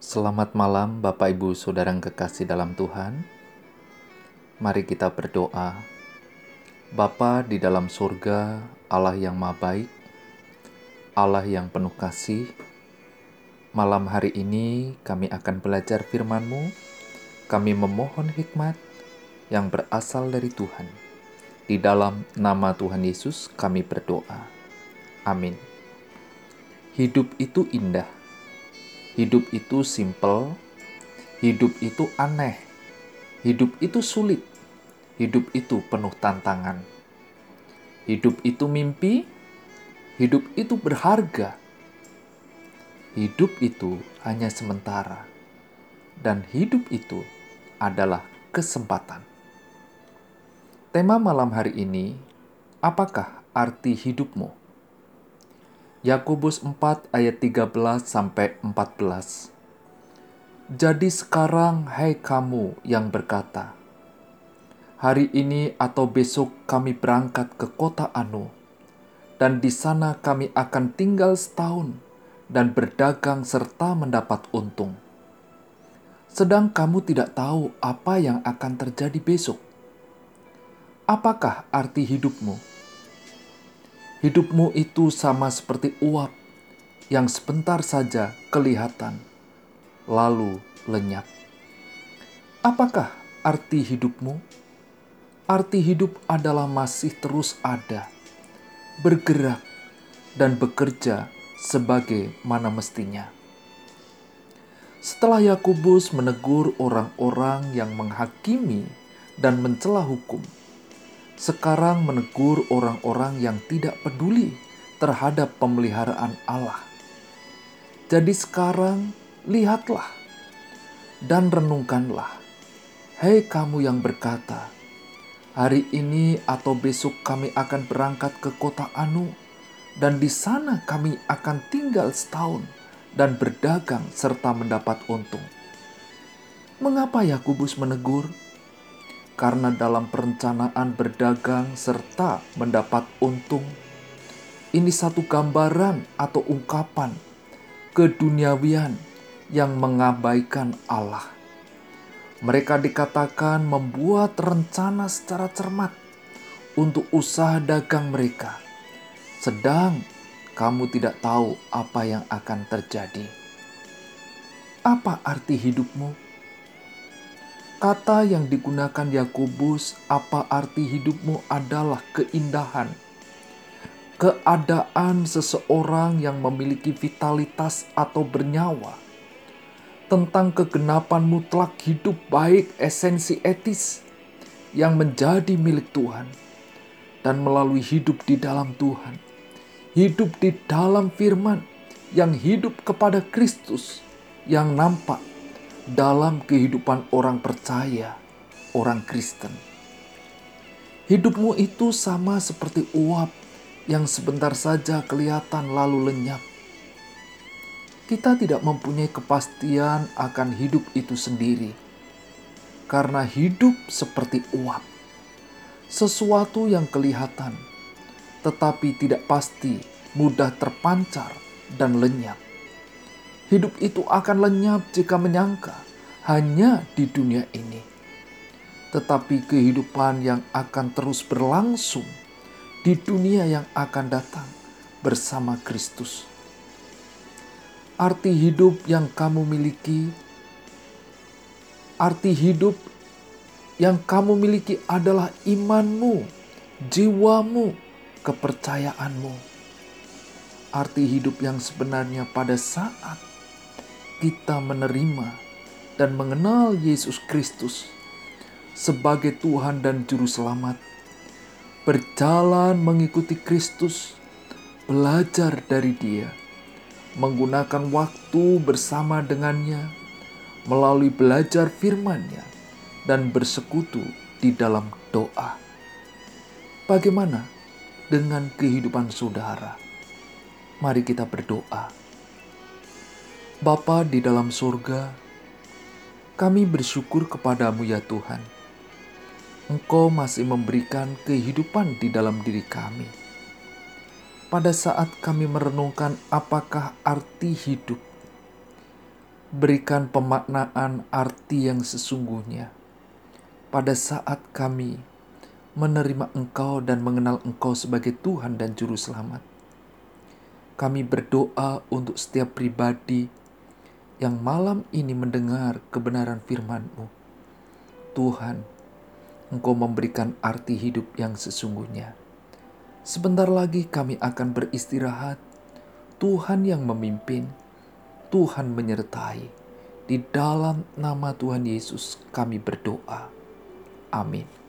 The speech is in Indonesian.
Selamat malam, Bapak, Ibu, saudara yang kekasih dalam Tuhan. Mari kita berdoa. Bapa di dalam surga, Allah yang maha baik, Allah yang penuh kasih. Malam hari ini kami akan belajar firman-Mu. Kami memohon hikmat yang berasal dari Tuhan. Di dalam nama Tuhan Yesus kami berdoa. Amin. Hidup itu indah. Hidup itu simple. Hidup itu aneh. Hidup itu sulit. Hidup itu penuh tantangan. Hidup itu mimpi. Hidup itu berharga. Hidup itu hanya sementara. Dan hidup itu adalah kesempatan. Tema malam hari ini, apakah arti hidupmu? Yakobus 4 ayat 13 sampai 14. Jadi sekarang hai kamu yang berkata, hari ini atau besok kami berangkat ke kota Anu, dan di sana kami akan tinggal setahun dan berdagang serta mendapat untung. Sedang kamu tidak tahu apa yang akan terjadi besok. Apakah arti hidupmu? Hidupmu itu sama seperti uap yang sebentar saja kelihatan, lalu lenyap. Apakah arti hidupmu? Arti hidup adalah masih terus ada, bergerak, dan bekerja sebagai mana mestinya. Setelah Yakobus menegur orang-orang yang menghakimi dan mencela hukum, sekarang menegur orang-orang yang tidak peduli terhadap pemeliharaan Allah. Jadi sekarang lihatlah dan renungkanlah, hei kamu yang berkata, hari ini atau besok kami akan berangkat ke kota Anu, dan di sana kami akan tinggal setahun dan berdagang serta mendapat untung. Mengapa Yakubus menegur? Karena dalam perencanaan berdagang serta mendapat untung. Ini satu gambaran atau ungkapan keduniawian yang mengabaikan Allah. Mereka dikatakan membuat rencana secara cermat untuk usaha dagang mereka, sedang kamu tidak tahu apa yang akan terjadi. Apa arti hidupmu? Kata yang digunakan Yakobus, "Apa arti hidupmu?" adalah keindahan, keadaan seseorang yang memiliki vitalitas atau bernyawa, tentang kegenapan mutlak hidup baik esensi etis yang menjadi milik Tuhan, dan melalui hidup di dalam Tuhan, hidup di dalam Firman yang hidup kepada Kristus yang nampak dalam kehidupan orang percaya, orang Kristen. Hidupmu itu sama seperti uap yang sebentar saja kelihatan lalu lenyap. Kita tidak mempunyai kepastian akan hidup itu sendiri, karena hidup seperti uap, sesuatu yang kelihatan tetapi tidak pasti, mudah terpancar dan lenyap. Hidup itu akan lenyap jika menyangka hanya di dunia ini. Tetapi kehidupan yang akan terus berlangsung di dunia yang akan datang bersama Kristus. Arti hidup yang kamu miliki, arti hidup yang kamu miliki adalah imanmu, jiwamu, kepercayaanmu. Arti hidup yang sebenarnya pada saat kita menerima dan mengenal Yesus Kristus sebagai Tuhan dan Juru Selamat, berjalan mengikuti Kristus, belajar dari Dia, menggunakan waktu bersama dengannya, melalui belajar firman-Nya, dan bersekutu di dalam doa. Bagaimana dengan kehidupan saudara? Mari kita berdoa. Bapa di dalam surga, kami bersyukur kepadamu ya Tuhan. Engkau masih memberikan kehidupan di dalam diri kami. Pada saat kami merenungkan apakah arti hidup, Berikan pemaknaan arti yang sesungguhnya pada saat kami menerima Engkau dan mengenal Engkau sebagai Tuhan dan Juru Selamat. Kami berdoa untuk setiap pribadi yang malam ini mendengar kebenaran firman-Mu. Tuhan, Engkau memberikan arti hidup yang sesungguhnya. Sebentar lagi kami akan beristirahat. Tuhan yang memimpin, Tuhan menyertai. Di dalam nama Tuhan Yesus kami berdoa. Amin.